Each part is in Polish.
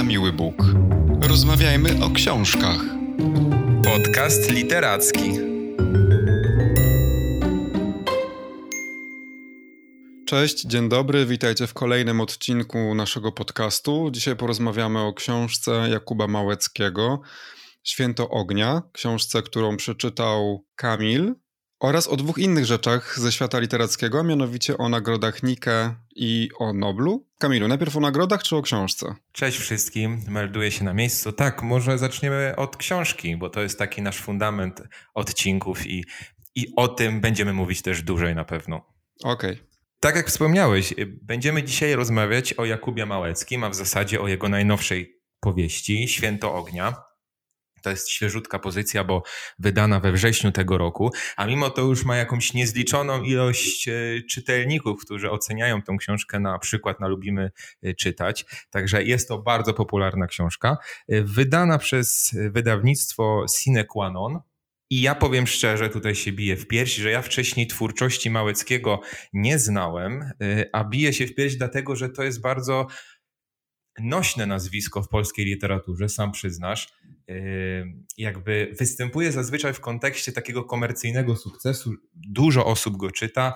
na miły Bóg. Rozmawiajmy o książkach. Podcast literacki. Cześć, dzień dobry, witajcie w kolejnym odcinku naszego podcastu. Dzisiaj porozmawiamy o książce Jakuba Małeckiego Święto Ognia, książce, którą przeczytał Kamil, oraz o dwóch innych rzeczach ze świata literackiego, a mianowicie o nagrodach Nike i o Noblu. Kamilu, najpierw o nagrodach czy o książce? Cześć wszystkim, melduję się na miejscu. Tak, może zaczniemy od książki, bo to jest taki nasz fundament odcinków i, i o tym będziemy mówić też dłużej na pewno. Okej. Okay. Tak jak wspomniałeś, będziemy dzisiaj rozmawiać o Jakubie Małeckim, a w zasadzie o jego najnowszej powieści Święto Ognia. To jest świeżutka pozycja, bo wydana we wrześniu tego roku, a mimo to już ma jakąś niezliczoną ilość e, czytelników, którzy oceniają tę książkę na przykład na Lubimy e, Czytać. Także jest to bardzo popularna książka. E, wydana przez wydawnictwo Sine Qua Non, i ja powiem szczerze, tutaj się biję w pierś, że ja wcześniej twórczości Małeckiego nie znałem, a biję się w pierś dlatego, że to jest bardzo nośne nazwisko w polskiej literaturze, sam przyznasz, jakby występuje zazwyczaj w kontekście takiego komercyjnego sukcesu. Dużo osób go czyta,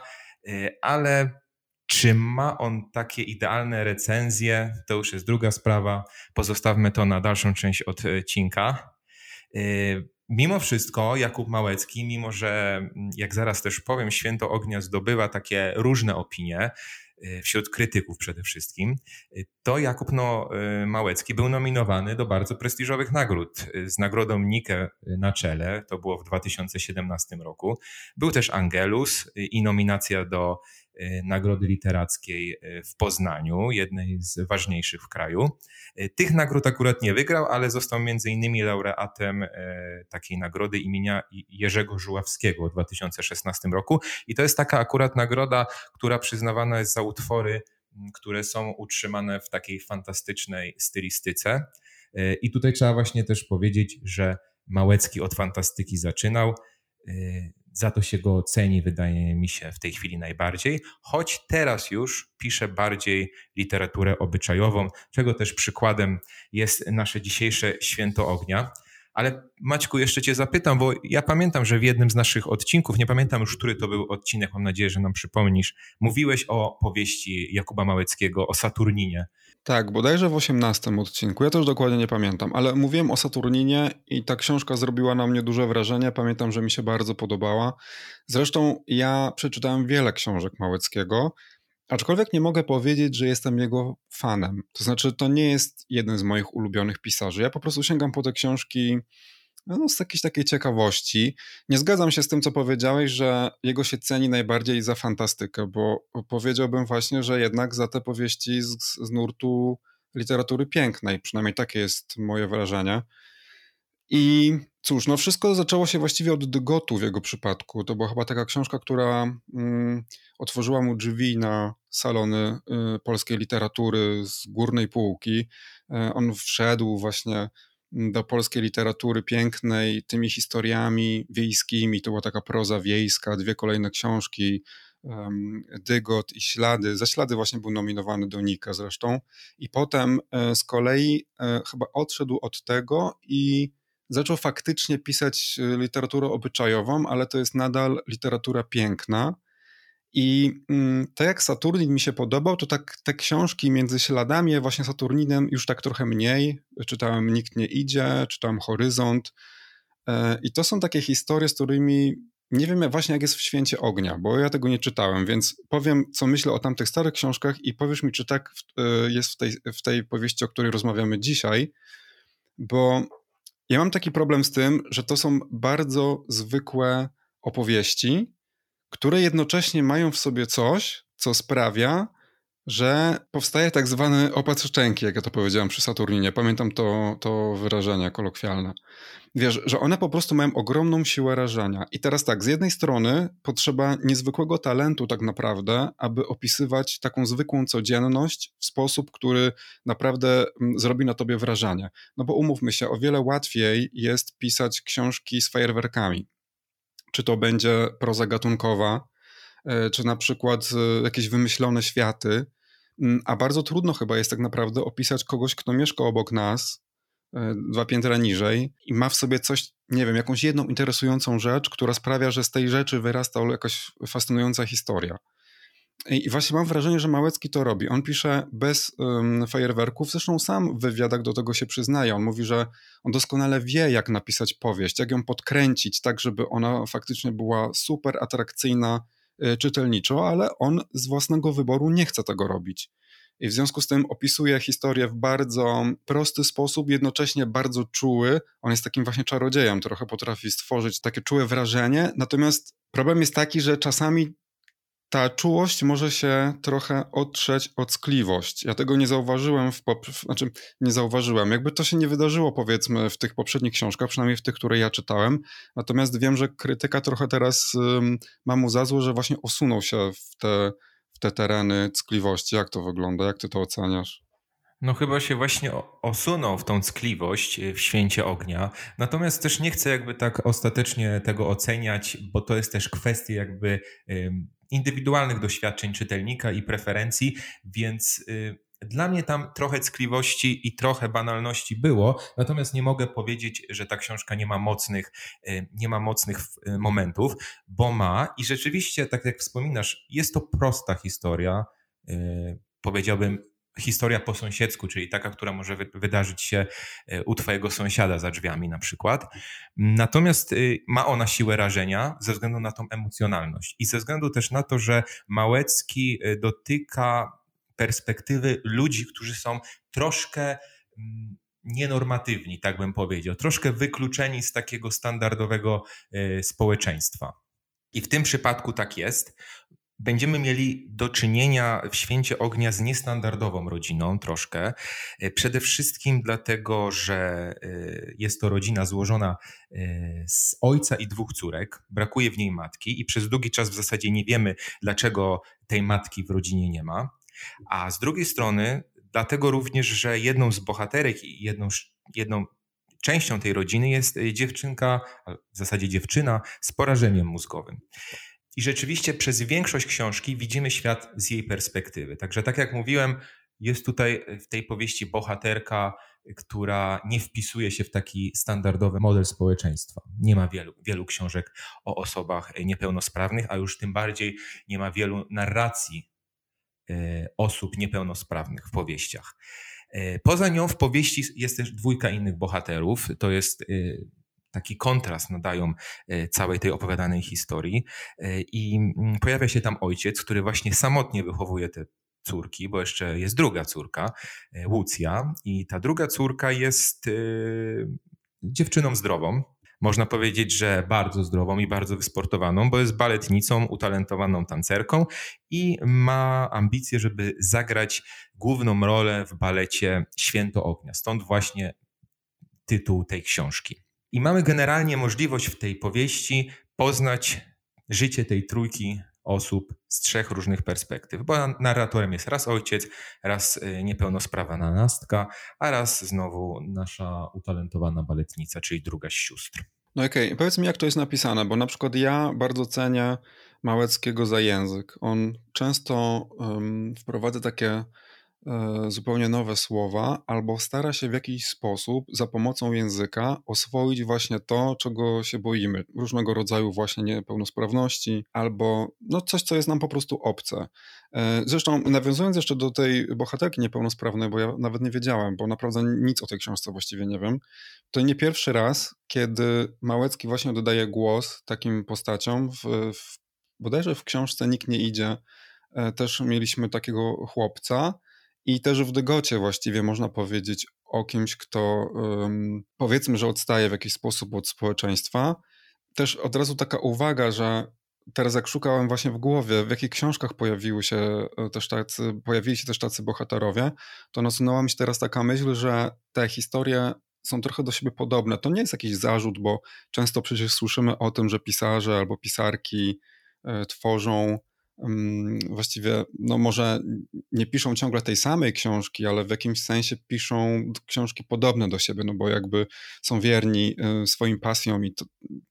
y, ale czy ma on takie idealne recenzje, to już jest druga sprawa. Pozostawmy to na dalszą część odcinka. Y, mimo wszystko Jakub Małecki, mimo że jak zaraz też powiem, Święto Ognia zdobywa takie różne opinie, wśród krytyków przede wszystkim, e, to Jakub no, e, Małecki był nominowany do bardzo prestiżowych nagród. Z nagrodą Nike na czele, to było w 2017 roku. Był też Angelus i nominacja do nagrody Literackiej y, w Poznaniu, jednej z ważniejszych w kraju. Y, tych nagród akurat nie wygrał, ale został między innymi laureatem takiej nagrody imienia Jerzego Żuławskiego w 2016 roku. I to jest taka akurat nagroda, która przyznawana jest za utwory, które są utrzymane w takiej fantastycznej stylistyce. I tutaj trzeba właśnie też powiedzieć, że Małecki od fantastyki zaczynał za to się go ceni, wydaje mi się, w tej chwili najbardziej, choć teraz już pisze bardziej literaturę obyczajową, czego też przykładem jest nasze dzisiejsze Święto Ognia. Ale Maćku, jeszcze Cię zapytam, bo ja pamiętam, że w jednym z naszych odcinków, nie pamiętam już, który to był odcinek, mam nadzieję, że nam przypomnisz, mówiłeś o powieści Jakuba Małeckiego, o Saturninie. Tak, bodajże w 18 odcinku, ja też dokładnie nie pamiętam, ale mówiłem o Saturninie i ta książka zrobiła na mnie duże wrażenie. Pamiętam, że mi się bardzo podobała. Zresztą ja przeczytałem wiele książek Małeckiego, aczkolwiek nie mogę powiedzieć, że jestem jego fanem. To znaczy, to nie jest jeden z moich ulubionych pisarzy. Ja po prostu sięgam po te książki no, z jakiejś takiej ciekawości. Nie zgadzam się z tym, co powiedziałeś, że jego się ceni najbardziej za fantastykę, bo powiedziałbym właśnie, że jednak za te powieści z, z nurtu literatury pięknej, przynajmniej takie jest moje wrażenie. I cóż, no wszystko zaczęło się właściwie od Dygotu w jego przypadku. To była chyba taka książka, która mm, otworzyła mu drzwi na salony y, polskiej literatury z górnej półki. Y, on wszedł właśnie do polskiej literatury pięknej tymi historiami wiejskimi. To była taka proza wiejska, dwie kolejne książki, Dygot i Ślady. Za Ślady właśnie był nominowany do Nika zresztą. I potem e, z kolei e, chyba odszedł od tego i zaczął faktycznie pisać e, literaturę obyczajową, ale to jest nadal literatura piękna. I mm, tak jak Saturnin mi się podobał, to tak te książki między śladami, właśnie Saturninem już tak trochę mniej. Czytałem Nikt nie idzie, czytałem Horyzont. E, I to są takie historie, z którymi nie wiem właśnie jak jest w Święcie Ognia, bo ja tego nie czytałem, więc powiem, co myślę o tamtych starych książkach i powiesz mi, czy tak e, jest w tej, w tej powieści, o której rozmawiamy dzisiaj, bo ja mam taki problem z tym, że to są bardzo zwykłe opowieści, które jednocześnie mają w sobie coś, co sprawia, że powstaje tak zwany opad szczęki, jak ja to powiedziałem przy Saturninie. Pamiętam to, to wyrażenie kolokwialne. Wiesz, że one po prostu mają ogromną siłę rażenia. I teraz tak, z jednej strony potrzeba niezwykłego talentu tak naprawdę, aby opisywać taką zwykłą codzienność w sposób, który naprawdę mm, zrobi na tobie wrażenie. No bo umówmy się, o wiele łatwiej jest pisać książki z fajerwerkami czy to będzie proza gatunkowa, e, czy na przykład e, jakieś wymyślone światy. Mm, a bardzo trudno chyba jest tak naprawdę opisać kogoś, kto mieszka obok nas, e, dwa piętra niżej i ma w sobie coś, nie wiem, jakąś jedną interesującą rzecz, która sprawia, że z tej rzeczy wyrasta jakaś fascynująca historia. I właśnie mam wrażenie, że Małecki to robi. On pisze bez um, fajerwerków, zresztą sam w wywiadach do tego się przyznaje. On mówi, że on doskonale wie, jak napisać powieść, jak ją podkręcić, tak żeby ona faktycznie była super atrakcyjna y, czytelniczo, ale on z własnego wyboru nie chce tego robić. I w związku z tym opisuje historię w bardzo prosty sposób, jednocześnie bardzo czuły. On jest takim właśnie czarodziejem, trochę potrafi stworzyć takie czułe wrażenie. Natomiast problem jest taki, że czasami ta czułość może się trochę otrzeć od skliwość. Ja tego nie zauważyłem, w pop- znaczy nie zauważyłem. Jakby to się nie wydarzyło powiedzmy w tych poprzednich książkach, przynajmniej w tych, które ja czytałem. Natomiast wiem, że krytyka trochę teraz um, ma mu za złe, że właśnie osunął się w te, w te tereny ckliwości. Jak to wygląda? Jak ty to oceniasz? No chyba się właśnie osunął w tą ckliwość y, w święcie ognia. Natomiast też nie chcę jakby tak ostatecznie tego oceniać, bo to jest też kwestia jakby indywidualnych doświadczeń czytelnika i preferencji, więc y, dla mnie tam trochę ckliwości i trochę banalności było, natomiast nie mogę powiedzieć, że ta książka nie ma mocnych, y, nie ma mocnych y, momentów, bo ma i rzeczywiście, tak jak wspominasz, jest to prosta historia. Powiedziałbym historia po sąsiedzku, czyli taka, która może wydarzyć się e, u twojego sąsiada za drzwiami na przykład. Natomiast y, ma ona siłę rażenia ze względu na tą emocjonalność i ze względu też na to, że Małecki y, dotyka perspektywy ludzi, którzy są troszkę mm, nienormatywni, tak bym powiedział, troszkę wykluczeni z takiego standardowego y, społeczeństwa. I w tym przypadku tak jest będziemy mieli do czynienia w święcie ognia z niestandardową rodziną troszkę. E, przede wszystkim dlatego, że e, jest to rodzina złożona e, z ojca i dwóch córek. Brakuje w niej matki i przez długi czas w zasadzie nie wiemy, dlaczego tej matki w rodzinie nie ma. A z drugiej strony, dlatego również, że jedną z bohaterek i jedną, jedną częścią tej rodziny jest dziewczynka, w zasadzie dziewczyna z porażeniem mózgowym. I rzeczywiście przez większość książki widzimy świat z jej perspektywy. Także tak jak mówiłem, jest tutaj w tej powieści bohaterka, która nie wpisuje się w taki standardowy model społeczeństwa. Nie ma wielu, wielu książek o osobach niepełnosprawnych, a już tym bardziej nie ma wielu narracji e, osób niepełnosprawnych w powieściach. E, poza nią w powieści jest też dwójka innych bohaterów. To jest e, taki kontrast nadają e, całej tej opowiadanej historii. E, I mm, pojawia się tam ojciec, który właśnie samotnie wychowuje te córki, bo jeszcze jest druga córka, e, Łucja, i ta druga córka jest dziewczyną zdrową. Można powiedzieć, że bardzo zdrową i bardzo wysportowaną, bo jest baletnicą, utalentowaną tancerką i ma ambicje, żeby zagrać główną rolę w balecie Święto Ognia. Stąd właśnie tytuł tej książki. I mamy generalnie możliwość w tej powieści poznać życie tej trójki osób z trzech różnych perspektyw, bo narratorem jest raz ojciec, raz y, niepełnosprawna nastka, a raz znowu nasza utalentowana baletnica, czyli druga z sióstr. No okej, okay. powiedz mi jak to jest napisane, bo na przykład ja bardzo cenię Małeckiego za język. On często um, wprowadza takie E, zupełnie nowe słowa, albo stara się w jakiś sposób za pomocą języka oswoić właśnie to, czego się boimy. Różnego rodzaju właśnie niepełnosprawności, albo no coś, co jest nam po prostu obce. E, zresztą nawiązując jeszcze do tej bohaterki niepełnosprawnej, bo ja nawet nie wiedziałem, bo naprawdę nic o tej książce właściwie nie wiem, to nie pierwszy raz, kiedy Małecki właśnie dodaje głos takim postaciom, w, w, bodajże w książce Nikt nie idzie, e, też mieliśmy takiego chłopca, i też w Dygocie właściwie można powiedzieć o kimś, kto powiedzmy, że odstaje w jakiś sposób od społeczeństwa. Też od razu taka uwaga, że teraz jak szukałem właśnie w głowie, w jakich książkach pojawiły się e, też tacy, pojawili się też tacy bohaterowie, to nasunęła mi się teraz taka myśl, że te historie są trochę do siebie podobne. To nie jest jakiś zarzut, bo często przecież słyszymy o tym, że pisarze albo pisarki y, tworzą właściwie, no może nie piszą ciągle tej samej książki, ale w jakimś sensie piszą książki podobne do siebie, no bo jakby są wierni y, swoim pasjom i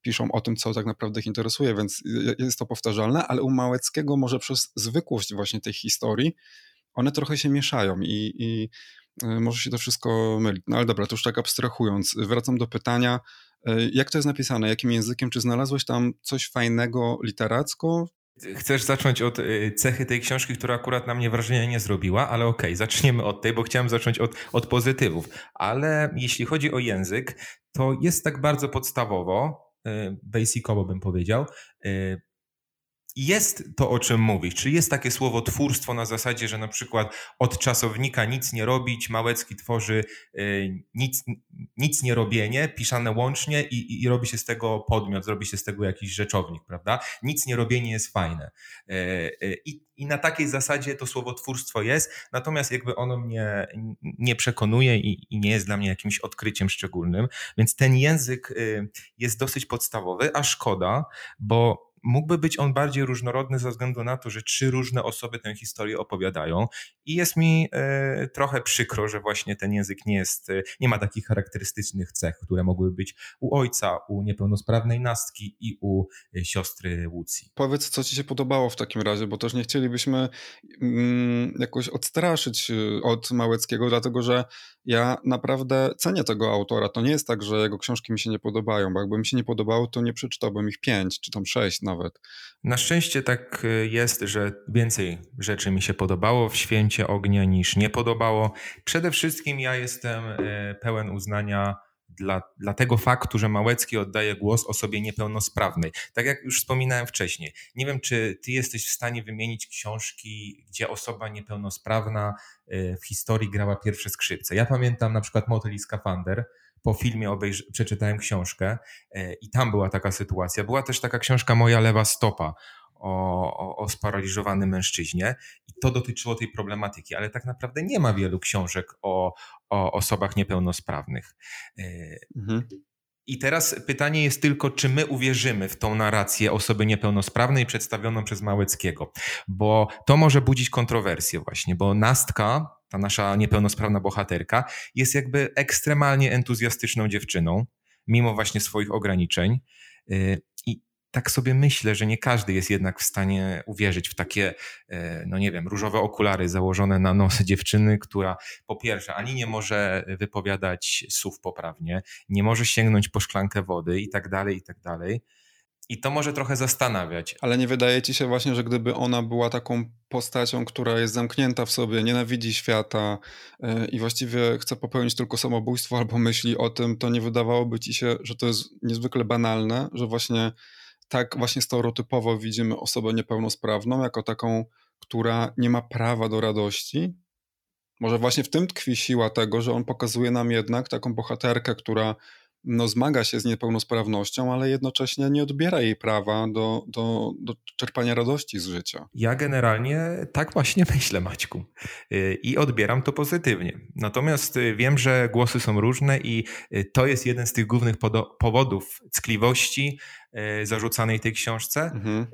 piszą o tym, co tak naprawdę ich interesuje, więc jest to powtarzalne, ale u Małeckiego może przez zwykłość właśnie tej historii one trochę się mieszają i, i może się to wszystko mylić. No ale dobra, to już tak abstrahując, wracam do pytania, jak to jest napisane, jakim językiem, czy znalazłeś tam coś fajnego literacko, Chcesz zacząć od y, cechy tej książki, która akurat na mnie wrażenia nie zrobiła, ale okej, okay, zaczniemy od tej, bo chciałem zacząć od, od pozytywów. Ale jeśli chodzi o język, to jest tak bardzo podstawowo, y, basicowo bym powiedział, y, jest to, o czym mówisz, czyli jest takie słowo twórstwo na zasadzie, że na przykład od czasownika nic nie robić, Małecki tworzy y, nic, nic nie robienie, pisane łącznie i, i, robi się z tego podmiot, zrobi się z tego jakiś rzeczownik, prawda? Nic nie robienie jest fajne. Y, y, I, I na takiej zasadzie to słowo twórstwo jest, natomiast jakby ono mnie nie przekonuje i, i nie jest dla mnie jakimś odkryciem szczególnym, więc ten język jest dosyć podstawowy, a szkoda, bo mógłby być on bardziej różnorodny ze względu na to, że trzy różne osoby tę historię opowiadają i jest mi e, trochę przykro, że właśnie ten język nie jest, e, nie ma takich charakterystycznych cech, które mogłyby być u ojca, u niepełnosprawnej Nastki i u e, siostry Łucji. Powiedz, co ci się podobało w takim razie, bo też nie chcielibyśmy mm, jakoś odstraszyć od Małeckiego, dlatego że ja naprawdę cenię tego autora. To nie jest tak, że jego książki mi się nie podobają, bo jakby mi się nie podobało, to nie przeczytałbym ich pięć, czy tam sześć nawet. Na szczęście tak y, jest, że więcej rzeczy mi się podobało w Święcie Ognia niż nie podobało. Przede wszystkim ja jestem y, pełen uznania dla, dla tego faktu, że Małecki oddaje głos osobie niepełnosprawnej. Tak jak już wspominałem wcześniej. Nie wiem, czy ty jesteś w stanie wymienić książki, gdzie osoba niepełnosprawna y, w historii grała pierwsze skrzypce. Ja pamiętam na przykład Motel i Skafander, po filmie obejrz- przeczytałem książkę e, i tam była taka sytuacja. Była też taka książka Moja lewa stopa o, o, o sparaliżowanym mężczyźnie i to dotyczyło tej problematyki, ale tak naprawdę nie ma wielu książek o, o osobach niepełnosprawnych. E, mhm. I teraz pytanie jest tylko, czy my uwierzymy w tą narrację osoby niepełnosprawnej przedstawioną przez Małeckiego, bo to może budzić kontrowersję właśnie, bo Nastka ta nasza niepełnosprawna bohaterka, jest jakby ekstremalnie entuzjastyczną dziewczyną, mimo właśnie swoich ograniczeń. Y, I tak sobie myślę, że nie każdy jest jednak w stanie uwierzyć w takie, y, no nie wiem, różowe okulary założone na nos dziewczyny, która po pierwsze ani nie może wypowiadać słów poprawnie, nie może sięgnąć po szklankę wody i tak dalej, i tak dalej. I to może trochę zastanawiać. Ale nie wydaje ci się właśnie, że gdyby ona była taką postacią, która jest zamknięta w sobie, nienawidzi świata yy, i właściwie chce popełnić tylko samobójstwo albo myśli o tym, to nie wydawałoby ci się, że to jest niezwykle banalne, że właśnie tak właśnie stereotypowo widzimy osobę niepełnosprawną jako taką, która nie ma prawa do radości? Może właśnie w tym tkwi siła tego, że on pokazuje nam jednak taką bohaterkę, która no, zmaga się z niepełnosprawnością, ale jednocześnie nie odbiera jej prawa do, do, do czerpania radości z życia. Ja generalnie tak właśnie myślę, Maćku, y, i odbieram to pozytywnie. Natomiast y, wiem, że głosy są różne i y, to jest jeden z tych głównych powodów ckliwości zarzucanej tej książce mhm.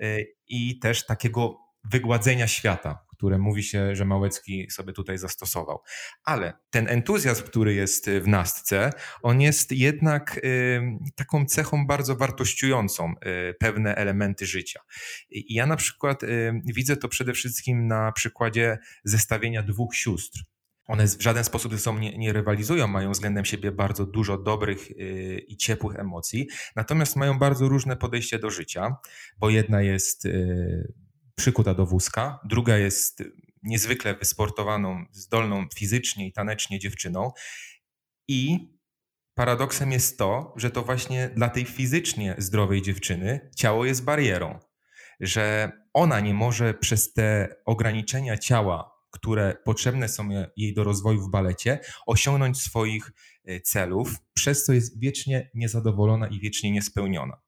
i też takiego wygładzenia świata które mówi się, że Małecki sobie tutaj zastosował. Ale ten entuzjazm, który jest w nastce, on jest jednak taką cechą bardzo wartościującą y, pewne elementy życia. I ja na przykład y, widzę to przede wszystkim na przykładzie zestawienia dwóch sióstr. One w żaden sposób ze sobą nie, nie, rywalizują, mają względem siebie bardzo dużo dobrych yy, i ciepłych emocji, natomiast mają bardzo różne podejście do życia, bo jedna jest yy, przykuta do wózka, druga jest niezwykle wysportowaną, zdolną fizycznie i tanecznie dziewczyną. I paradoksem jest to, że to właśnie dla tej fizycznie zdrowej dziewczyny ciało jest barierą, że ona nie może przez te ograniczenia ciała, które potrzebne są jej do rozwoju w balecie, osiągnąć swoich e, celów, przez co jest wiecznie niezadowolona i wiecznie niespełniona.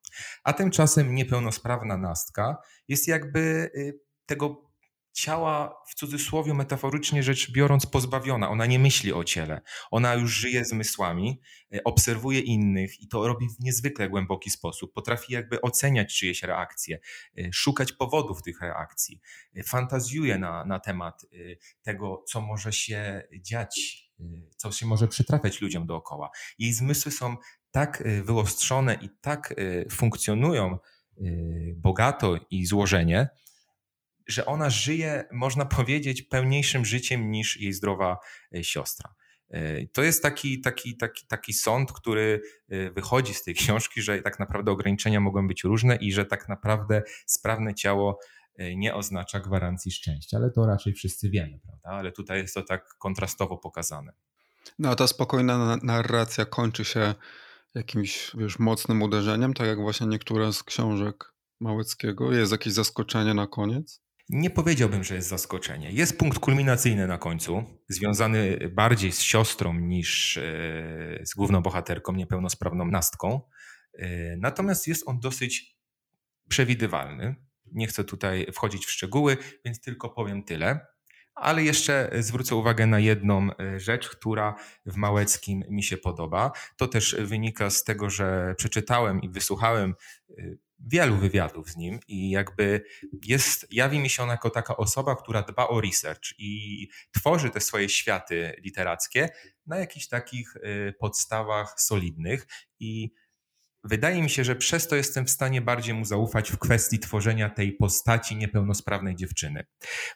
A tymczasem niepełnosprawna nastka jest jakby y, tego ciała w cudzysłowie metaforycznie rzecz biorąc pozbawiona. Ona nie myśli o ciele. Ona już żyje zmysłami, y, obserwuje innych i to robi w niezwykle głęboki sposób. Potrafi jakby oceniać czyjeś reakcje, y, szukać powodów tych reakcji. Fantazjuje na, na temat tego, co może się dziać, co się może przytrafiać ludziom dookoła. Jej zmysły są tak y, wyostrzone i tak y, funkcjonują y, bogato i złożenie, że ona żyje, można powiedzieć, pełniejszym życiem niż jej zdrowa siostra. To jest taki, taki, taki, taki sąd, który wychodzi z tej książki, że tak naprawdę ograniczenia mogą być różne i że tak naprawdę sprawne ciało nie oznacza gwarancji szczęścia, ale to raczej wszyscy wiemy, prawda? Ale tutaj jest to tak kontrastowo pokazane. No a ta spokojna narracja kończy się jakimś, wiesz, mocnym uderzeniem, tak jak właśnie niektóre z książek Małeckiego. Jest jakieś zaskoczenie na koniec? Nie powiedziałbym, że jest zaskoczenie. Jest punkt kulminacyjny na końcu, związany bardziej z siostrą niż e, z główną bohaterką, niepełnosprawną Nastką. E, natomiast jest on dosyć przewidywalny. Nie chcę tutaj wchodzić w szczegóły, więc tylko powiem tyle. Ale jeszcze zwrócę uwagę na jedną e, rzecz, która w Małeckim mi się podoba. To też wynika z tego, że przeczytałem i wysłuchałem e, wielu wywiadów z nim i jakby jest, jawi mi się on jako taka osoba, która dba o research i tworzy te swoje światy literackie na jakichś takich e, podstawach solidnych i Wydaje mi się, że przez to jestem w stanie bardziej mu zaufać w kwestii tworzenia tej postaci niepełnosprawnej dziewczyny.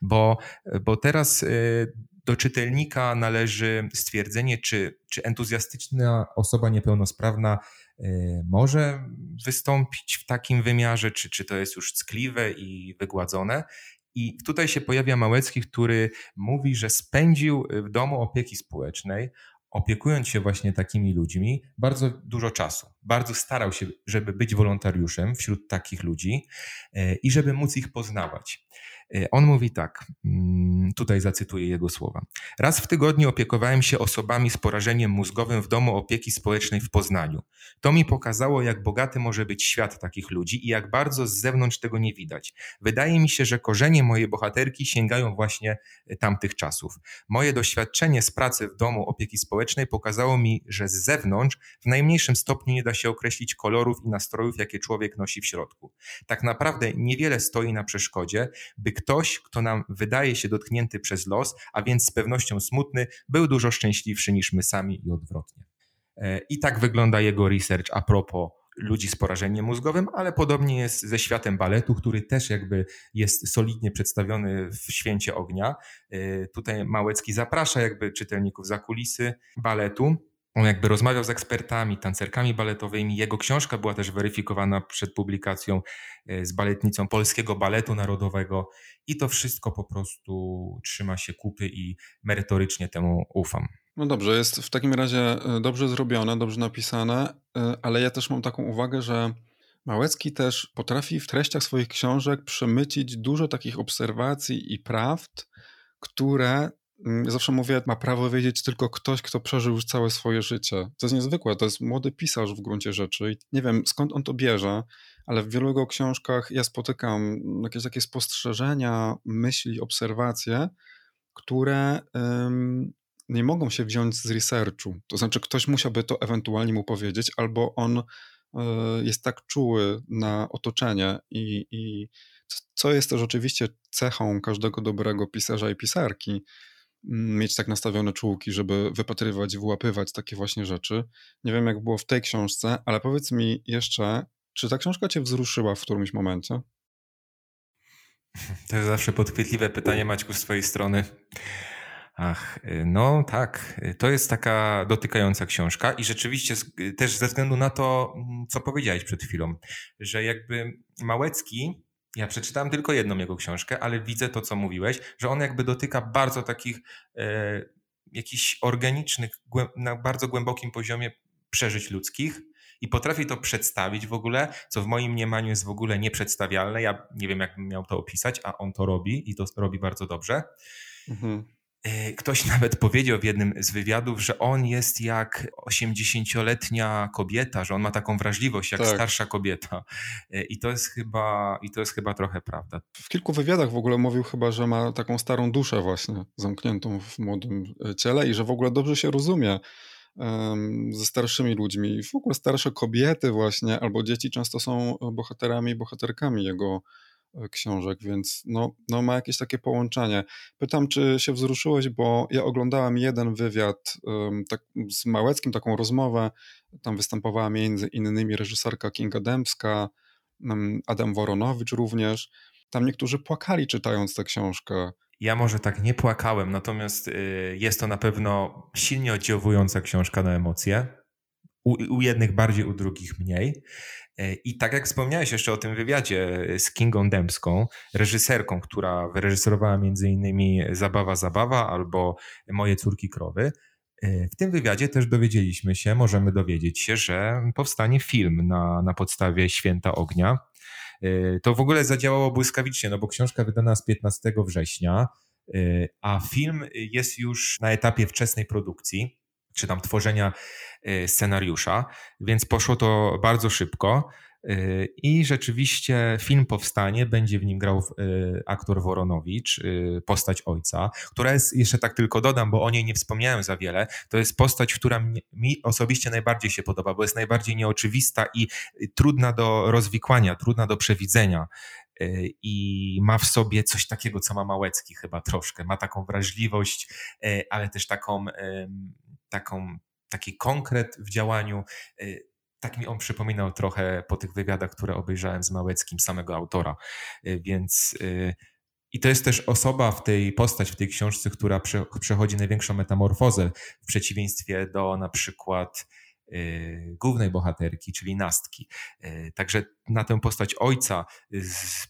Bo, bo teraz y, do czytelnika należy stwierdzenie, czy, czy entuzjastyczna osoba niepełnosprawna y, może wystąpić w takim wymiarze, czy, czy to jest już ckliwe i wygładzone. I tutaj się pojawia Małecki, który mówi, że spędził w domu opieki społecznej opiekując się właśnie takimi ludźmi, bardzo dużo czasu. Bardzo starał się, żeby być wolontariuszem wśród takich ludzi e, i żeby móc ich poznawać. E, on mówi tak, mm, tutaj zacytuję jego słowa. Raz w tygodniu opiekowałem się osobami z porażeniem mózgowym w domu opieki społecznej w Poznaniu. To mi pokazało, jak bogaty może być świat takich ludzi i jak bardzo z zewnątrz tego nie widać. Wydaje mi się, że korzenie mojej bohaterki sięgają właśnie e, tamtych czasów. Moje doświadczenie z pracy w domu opieki społecznej pokazało mi, że z zewnątrz w najmniejszym stopniu nie da się określić kolorów i nastrojów, jakie człowiek nosi w środku. Tak naprawdę niewiele stoi na przeszkodzie, by ktoś, kto nam wydaje się dotknięty przez los, a więc z pewnością smutny, był dużo szczęśliwszy niż my sami i odwrotnie. E, I tak wygląda jego research a propos ludzi z porażeniem mózgowym, ale podobnie jest ze światem baletu, który też jakby jest solidnie przedstawiony w Święcie Ognia. E, tutaj Małecki zaprasza jakby czytelników za kulisy baletu on jakby rozmawiał z ekspertami, tancerkami baletowymi. Jego książka była też weryfikowana przed publikacją e, z baletnicą Polskiego Baletu Narodowego i to wszystko po prostu trzyma się kupy i merytorycznie temu ufam. No dobrze, jest w takim razie e, dobrze zrobione, dobrze napisane, e, ale ja też mam taką uwagę, że Małecki też potrafi w treściach swoich książek przemycić dużo takich obserwacji i prawd, które zawsze mówię, ma prawo wiedzieć tylko ktoś, kto przeżył już całe swoje życie. To jest niezwykłe, to jest młody pisarz w gruncie rzeczy. I nie wiem skąd on to bierze, ale w wielu jego książkach ja spotykam jakieś takie spostrzeżenia, myśli, obserwacje, które um, nie mogą się wziąć z researchu. To znaczy, ktoś musiałby to ewentualnie mu powiedzieć, albo on y, jest tak czuły na otoczenie i, i co jest też oczywiście cechą każdego dobrego pisarza i pisarki, mieć tak nastawione czułki, żeby wypatrywać, wyłapywać takie właśnie rzeczy. Nie wiem, jak było w tej książce, ale powiedz mi jeszcze, czy ta książka cię wzruszyła w którymś momencie? To jest zawsze podchwytliwe pytanie, Maćku, z twojej strony. Ach, no tak, to jest taka dotykająca książka i rzeczywiście też ze względu na to, mm, co powiedziałeś przed chwilą, że jakby Małecki ja przeczytałem tylko jedną jego książkę, ale widzę to, co mówiłeś, że on jakby dotyka bardzo takich e, jakichś organicznych, na bardzo głębokim poziomie przeżyć ludzkich i potrafi to przedstawić w ogóle, co w moim mniemaniu jest w ogóle nieprzedstawialne. Ja nie wiem, jak bym miał to opisać, a on to robi i to robi bardzo dobrze. Mhm. E, ktoś nawet powiedział w jednym z wywiadów, że on jest jak 80-letnia kobieta, że on ma taką wrażliwość jak tak. starsza kobieta. E, I to jest chyba i to jest chyba trochę prawda. W kilku wywiadach w ogóle mówił chyba, że ma taką starą duszę właśnie zamkniętą w młodym e, ciele i że w ogóle dobrze się rozumie ze starszymi ludźmi. W ogóle starsze kobiety właśnie albo dzieci często są bohaterami i bohaterkami jego książek, więc no, no ma jakieś takie połączenie. Pytam, czy się wzruszyłeś, bo ja oglądałem jeden wywiad um, tak, z Małeckim, taką rozmowę, tam występowała między innymi reżyserka Kinga Dębska, um, Adam Woronowicz również. tam niektórzy płakali czytając tę książkę. Ja może tak nie płakałem, natomiast y, jest to na pewno silnie oddziałująca książka na emocje. U, u jednych bardziej, u drugich mniej. Y, I tak jak wspomniałeś jeszcze o tym wywiadzie z Kingą Dębską, reżyserką, która wyreżyserowała innymi Zabawa, Zabawa albo Moje córki krowy, y, w tym wywiadzie też dowiedzieliśmy się, możemy dowiedzieć się, że powstanie film na, na podstawie Święta Ognia. To w ogóle zadziałało błyskawicznie, no bo książka wydana z 15 września, a film jest już na etapie wczesnej produkcji, czy tam tworzenia y, scenariusza, więc poszło to bardzo szybko. I rzeczywiście film powstanie, będzie w nim grał y, aktor Woronowicz, y, postać ojca, która jest, jeszcze tak tylko dodam, bo o niej nie wspomniałem za wiele, to jest postać, która mi osobiście najbardziej się podoba, bo jest najbardziej nieoczywista i trudna do rozwikłania, trudna do przewidzenia y, i ma w sobie coś takiego, co ma Małecki chyba troszkę. Ma taką wrażliwość, ale też taką, taką taki konkret w działaniu tak mi on przypominał trochę po tych wywiadach, które obejrzałem z Małeckim, samego autora. Y, więc y, i to jest też osoba w tej postać, w tej książce, która przechodzi największą metamorfozę w przeciwieństwie do na przykład y, głównej bohaterki, czyli Nastki. Także na tę postać ojca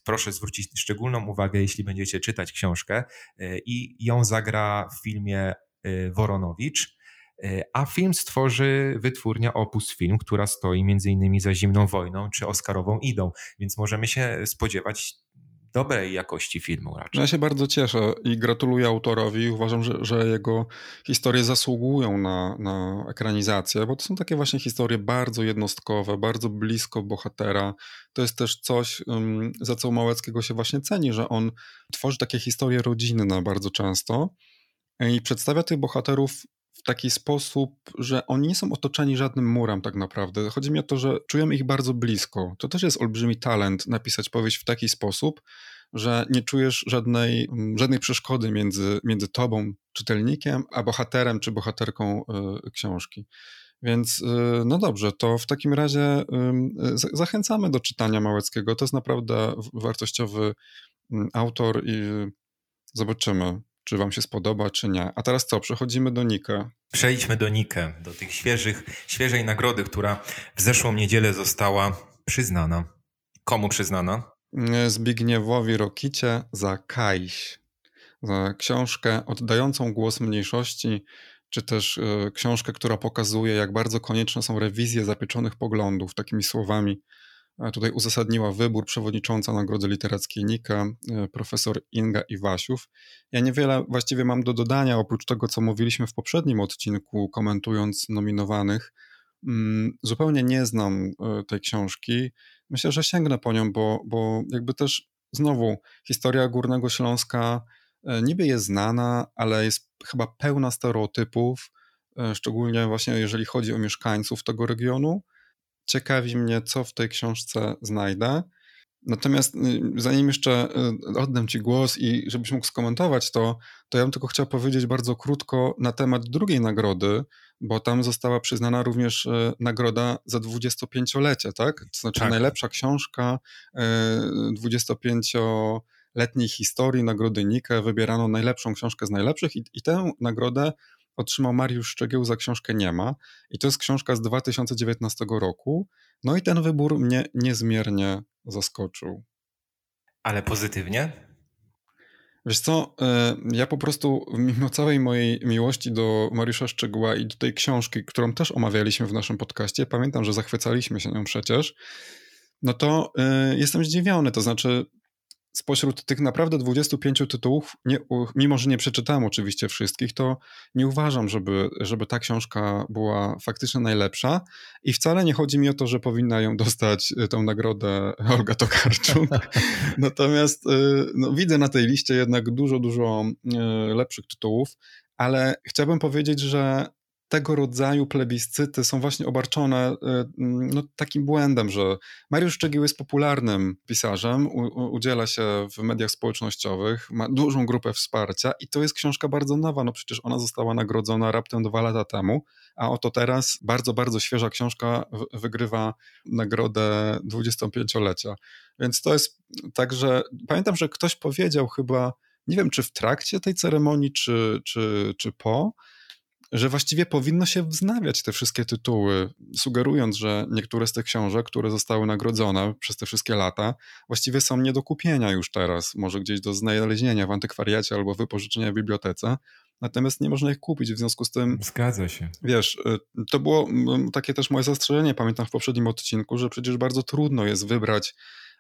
proszę zwrócić szczególną uwagę, jeśli będziecie czytać książkę i ją zagra w filmie Woronowicz. E, a film stworzy wytwórnia Opus Film, która stoi innymi za Zimną Wojną czy Oscarową Idą, więc możemy się spodziewać dobrej jakości filmu raczej. Ja się bardzo cieszę i gratuluję autorowi. Uważam, że, że jego historie zasługują na, na ekranizację, bo to są takie właśnie historie bardzo jednostkowe, bardzo blisko bohatera. To jest też coś, za co Małeckiego się właśnie ceni, że on tworzy takie historie rodzinne bardzo często i przedstawia tych bohaterów taki sposób, że oni nie są otoczeni żadnym murem tak naprawdę. Chodzi mi o to, że czujemy ich bardzo blisko. To też jest olbrzymi talent napisać powieść w taki sposób, że nie czujesz żadnej, mm, żadnej przeszkody między, między tobą, czytelnikiem, a bohaterem czy bohaterką y, książki. Więc y, no dobrze, to w takim razie y, zachęcamy do czytania Małeckiego. To jest naprawdę wartościowy mm, autor i zobaczymy czy wam się spodoba, czy nie. A teraz co, przechodzimy do Nikę. Przejdźmy do Nikę, do tych świeżych, świeżej nagrody, która w zeszłą niedzielę została przyznana. Komu przyznana? Zbigniewowi Rokicie za Kajś. Za książkę oddającą głos mniejszości, czy też y, książkę, która pokazuje, jak bardzo konieczne są rewizje zapieczonych poglądów, takimi słowami Tutaj uzasadniła wybór przewodnicząca Nagrody Literackiej Nika, e, profesor Inga Iwasiów. Ja niewiele właściwie mam do dodania, oprócz tego, co mówiliśmy w poprzednim odcinku, komentując nominowanych. Mm, zupełnie nie znam e, tej książki. Myślę, że sięgnę po nią, bo, bo jakby też znowu historia Górnego Śląska e, niby jest znana, ale jest chyba pełna stereotypów, szczególnie właśnie jeżeli chodzi o mieszkańców tego regionu ciekawi mnie, co w tej książce znajdę. Natomiast y, zanim jeszcze y, oddam Ci głos i żebyś mógł skomentować to, to ja bym tylko chciał powiedzieć bardzo krótko na temat drugiej nagrody, bo tam została przyznana również y, nagroda za 25-lecie, tak? To znaczy tak. najlepsza książka 25-letniej historii Nagrody Nike. Wybierano najlepszą książkę z najlepszych i, i tę nagrodę otrzymał Mariusz Szczegieł za książkę Nie ma. I to jest książka z 2019 roku. No i ten wybór mnie niezmiernie zaskoczył. Ale pozytywnie? Wiesz co, e, ja po prostu, mimo całej mojej miłości do Mariusza Szczegóła i do tej książki, którą też omawialiśmy w naszym podcaście, pamiętam, że zachwycaliśmy się nią przecież, no to y, jestem zdziwiony. To znaczy, spośród tych naprawdę 25 tytułów, nie, mimo że nie przeczytałem oczywiście wszystkich, to nie uważam, żeby, żeby ta książka była faktycznie najlepsza. I wcale nie chodzi mi o to, że powinna ją dostać y, tę nagrodę Olga Tokarczuk. Natomiast y, no, widzę na tej liście jednak dużo, dużo y, lepszych tytułów, ale chciałbym powiedzieć, że tego rodzaju plebiscyty są właśnie obarczone y, no, takim błędem, że Mariusz Szczegił jest popularnym pisarzem, u, udziela się w mediach społecznościowych, ma dużą grupę wsparcia i to jest książka bardzo nowa, no przecież ona została nagrodzona raptem dwa lata temu, a oto teraz bardzo, bardzo świeża książka wygrywa nagrodę 25-lecia. Więc to jest tak, że pamiętam, że ktoś powiedział chyba, nie wiem czy w trakcie tej ceremonii, czy, czy, czy po, że właściwie powinno się wznawiać te wszystkie tytuły, sugerując, że niektóre z tych książek, które zostały nagrodzone przez te wszystkie lata, właściwie są nie do kupienia już teraz, może gdzieś do znalezienia w antykwariacie albo wypożyczenia w bibliotece, natomiast nie można ich kupić, w związku z tym... Zgadza się. Wiesz, y, to było takie też moje zastrzeżenie, pamiętam w poprzednim odcinku, że przecież bardzo trudno jest wybrać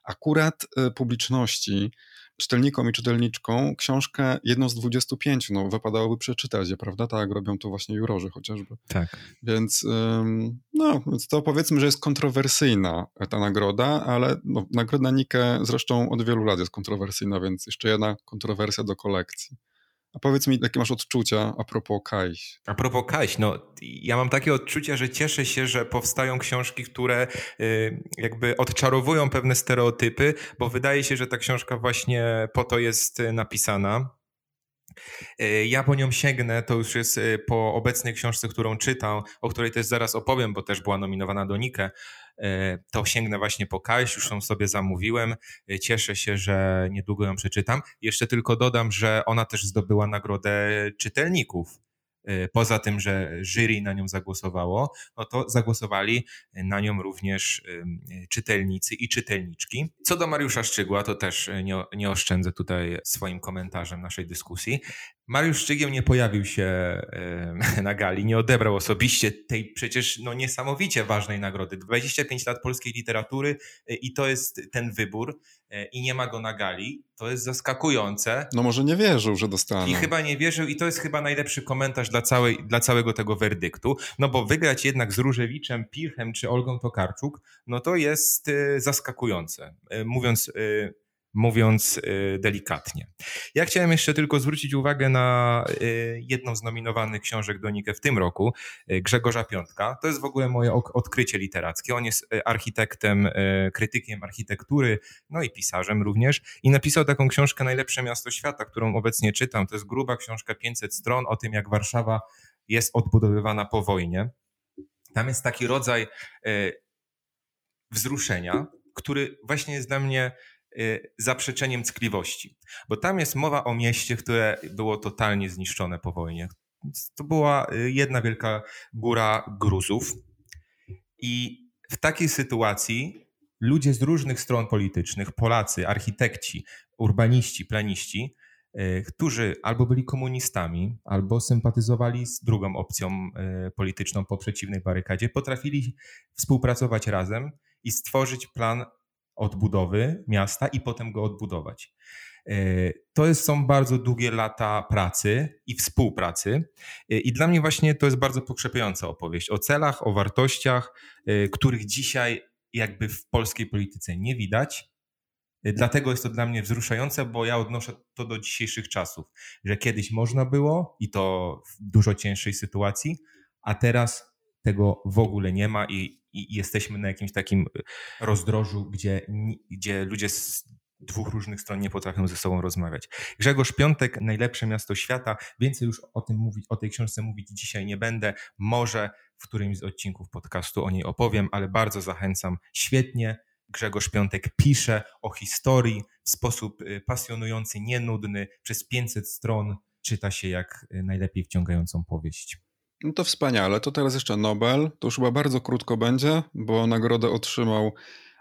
akurat y, publiczności, czytelnikom i czytelniczkom książkę jedną z 25, no wypadałoby przeczytać prawda? Tak robią to właśnie jurorzy chociażby. Tak. Więc no, więc to powiedzmy, że jest kontrowersyjna ta nagroda, ale no, nagroda Nike zresztą od wielu lat jest kontrowersyjna, więc jeszcze jedna kontrowersja do kolekcji. A powiedz mi, jakie masz odczucia a propos Kajś? A propos Kajś, no ja mam takie odczucia, że cieszę się, że powstają książki, które y, jakby odczarowują pewne stereotypy, bo wydaje się, że ta książka właśnie po to jest y, napisana. Y, ja po nią sięgnę, to już jest po obecnej książce, którą czytam, o której też zaraz opowiem, bo też była nominowana do Nike. E, to sięgnę właśnie po Kajś, już ją sobie zamówiłem. E, cieszę się, że niedługo ją przeczytam. Jeszcze tylko dodam, że ona też zdobyła nagrodę czytelników poza tym, że jury na nią zagłosowało, no to zagłosowali na nią również czytelnicy i czytelniczki. Co do Mariusza Szczygła, to też nie, nie oszczędzę tutaj swoim komentarzem naszej dyskusji. Mariusz Szczygieł nie pojawił się na gali, nie odebrał osobiście tej przecież no, niesamowicie ważnej nagrody. 25 lat polskiej literatury y, i to jest ten wybór. E, i nie ma go na gali, to jest zaskakujące. No może nie wierzył, że dostanie. I chyba nie wierzył i to jest chyba najlepszy komentarz dla, całej, dla całego tego werdyktu, no bo wygrać jednak z Różewiczem, Pilchem czy Olgą Tokarczuk, no to jest y, zaskakujące. Y, mówiąc mówiąc y, delikatnie. Ja chciałem jeszcze tylko zwrócić uwagę na y, jedną z nominowanych książek do Nike w tym roku, y, Grzegorza Piątka. To jest w ogóle moje odkrycie literackie. On jest architektem, krytykiem architektury, no i pisarzem również i napisał taką książkę Najlepsze miasto świata, którą obecnie czytam. To jest gruba książka 500 stron o tym, jak Warszawa jest odbudowywana po wojnie. Tam jest taki rodzaj wzruszenia, który właśnie jest dla mnie zaprzeczeniem ckliwości. Bo tam jest mowa o mieście, które było totalnie zniszczone po wojnie. To była y, jedna wielka góra gruzów. I w takiej sytuacji ludzie z różnych stron politycznych, Polacy, architekci, urbaniści, planiści, y, którzy albo byli komunistami, albo sympatyzowali z drugą opcją polityczną po przeciwnej barykadzie, potrafili współpracować razem i stworzyć plan odbudowy miasta i potem go odbudować. E, to jest, są bardzo długie lata pracy i współpracy. E, I dla mnie właśnie to jest bardzo pokrzepiająca opowieść o celach, o wartościach, e, których dzisiaj jakby w polskiej polityce nie widać. Dlatego jest to dla mnie wzruszające, bo ja odnoszę to do dzisiejszych czasów, że kiedyś można było i to w dużo cięższej sytuacji, a teraz tego w ogóle nie ma i, i jesteśmy na jakimś takim rozdrożu, gdzie, gdzie ludzie z dwóch różnych stron nie potrafią ze sobą rozmawiać. Grzegorz Piątek, najlepsze miasto świata. Więcej już o tym mówić, o tej książce mówić dzisiaj nie będę. Może w którymś z odcinków podcastu o niej opowiem, ale bardzo zachęcam. Świetnie Grzegorz Piątek pisze o historii w sposób y, pasjonujący, nienudny. Przez 500 stron czyta się jak y, najlepiej wciągającą powieść. No to wspaniale. To teraz jeszcze Nobel. To już chyba bardzo krótko będzie, bo nagrodę otrzymał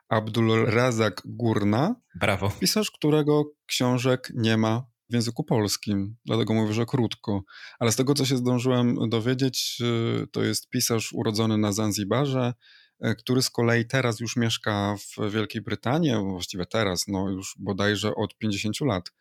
Abdul Razak Gurna. Brawo. Pisarz, którego książek nie ma w języku polskim, dlatego mówię, że krótko. Ale z tego, co się zdążyłem dowiedzieć, y, to jest pisarz urodzony na Zanzibarze, y, który z kolei teraz już mieszka w Wielkiej Brytanii, właściwie teraz, no już bodajże od 50 lat,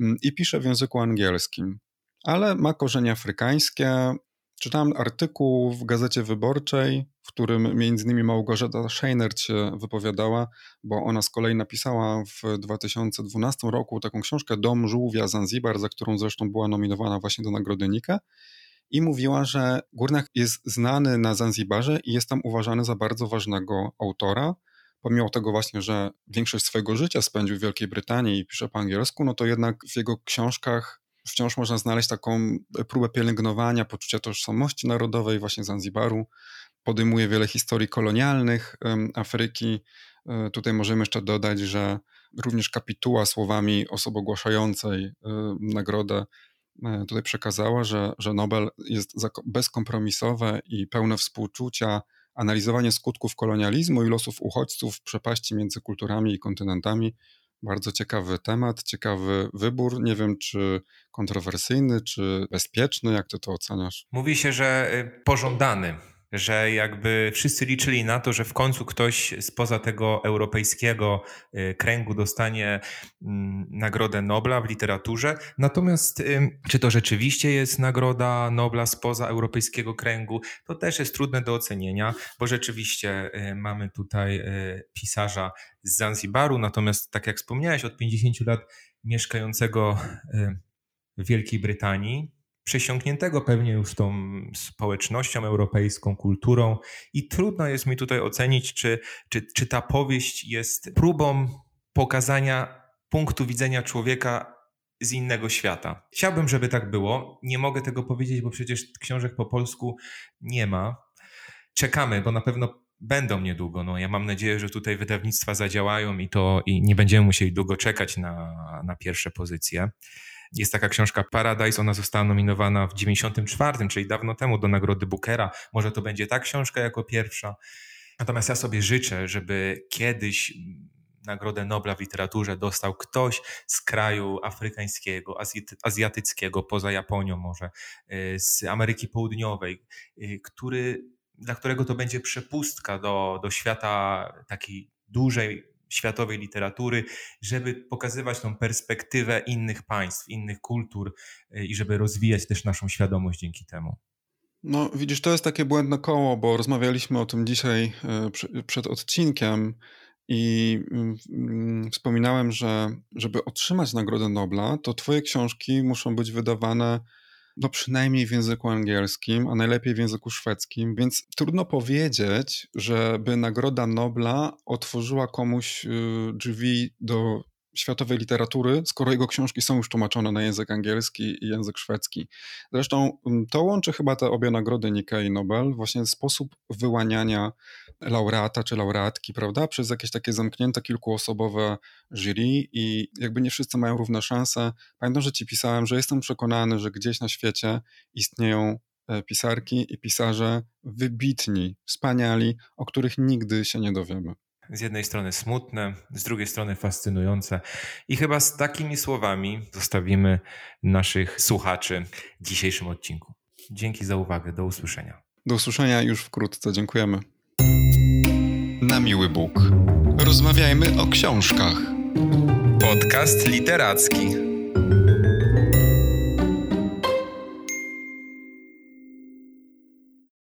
mm, i pisze w języku angielskim. Ale ma korzenie afrykańskie, Czytałem artykuł w Gazecie Wyborczej, w którym między innymi Małgorzata Scheinert się wypowiadała, bo ona z kolei napisała w 2012 roku taką książkę Dom Żółwia Zanzibar, za którą zresztą była nominowana właśnie do Nagrody Nika. i mówiła, że Górnach jest znany na Zanzibarze i jest tam uważany za bardzo ważnego autora. Pomimo tego właśnie, że większość swojego życia spędził w Wielkiej Brytanii i pisze po angielsku, no to jednak w jego książkach wciąż można znaleźć taką próbę pielęgnowania poczucia tożsamości narodowej właśnie Zanzibaru. Podejmuje wiele historii kolonialnych Afryki. E, tutaj możemy jeszcze dodać, że również kapituła słowami osoby ogłaszającej e, nagrodę e, tutaj przekazała, że, że Nobel jest bezkompromisowe i pełne współczucia, analizowanie skutków kolonializmu i losów uchodźców przepaści między kulturami i kontynentami. Bardzo ciekawy temat, ciekawy wybór. Nie wiem, czy kontrowersyjny, czy bezpieczny. Jak ty to oceniasz? Mówi się, że y, pożądany że jakby wszyscy liczyli na to, że w końcu ktoś spoza tego europejskiego y, kręgu dostanie mm, Nagrodę Nobla w literaturze. Natomiast czy to rzeczywiście jest Nagroda Nobla spoza europejskiego kręgu, to też jest trudne do ocenienia, bo rzeczywiście y, mamy tutaj y, pisarza z Zanzibaru, natomiast tak jak wspomniałeś, od 50 lat mieszkającego w Wielkiej Brytanii, przesiąkniętego pewnie już tą społecznością europejską, kulturą i trudno jest mi tutaj ocenić, czy, czy, czy ta powieść jest próbą pokazania punktu widzenia człowieka z innego świata. Chciałbym, żeby tak było. Nie mogę tego powiedzieć, bo przecież książek po polsku nie ma. Czekamy, bo na pewno będą niedługo. No, ja mam nadzieję, że tutaj wydawnictwa zadziałają i to i nie będziemy musieli długo czekać na, na pierwsze pozycje. Jest taka książka Paradise, ona została nominowana w 94, czyli dawno temu do nagrody Bookera. Może to będzie ta książka jako pierwsza. Natomiast ja sobie życzę, żeby kiedyś Nagrodę Nobla w literaturze dostał ktoś z kraju afrykańskiego, azjatyckiego, poza Japonią może, y, z Ameryki Południowej, y, który, dla którego to będzie przepustka do, do świata takiej dużej światowej literatury, żeby pokazywać tą perspektywę innych państw, innych kultur y, i żeby rozwijać też naszą świadomość dzięki temu. No, widzisz, to jest takie błędne koło, bo rozmawialiśmy o tym dzisiaj y, przed odcinkiem i mm, mm, wspominałem, że żeby otrzymać Nagrodę Nobla, to Twoje książki muszą być wydawane no przynajmniej w języku angielskim, a najlepiej w języku szwedzkim, więc trudno powiedzieć, żeby Nagroda Nobla otworzyła komuś y, drzwi do światowej literatury, skoro jego książki są już tłumaczone na język angielski i język szwedzki. Zresztą to łączy chyba te obie nagrody Nika i Nobel, właśnie sposób wyłaniania laureata czy laureatki, prawda, przez jakieś takie zamknięte kilkuosobowe jury i jakby nie wszyscy mają równe szanse. Pamiętam, że ci pisałem, że jestem przekonany, że gdzieś na świecie istnieją e, pisarki i pisarze wybitni, wspaniali, o których nigdy się nie dowiemy z jednej strony smutne, z drugiej strony fascynujące. I chyba z takimi słowami zostawimy naszych słuchaczy w dzisiejszym odcinku. Dzięki za uwagę, do usłyszenia. Do usłyszenia już wkrótce, dziękujemy. Na miły Bóg. Rozmawiajmy o książkach. Podcast literacki.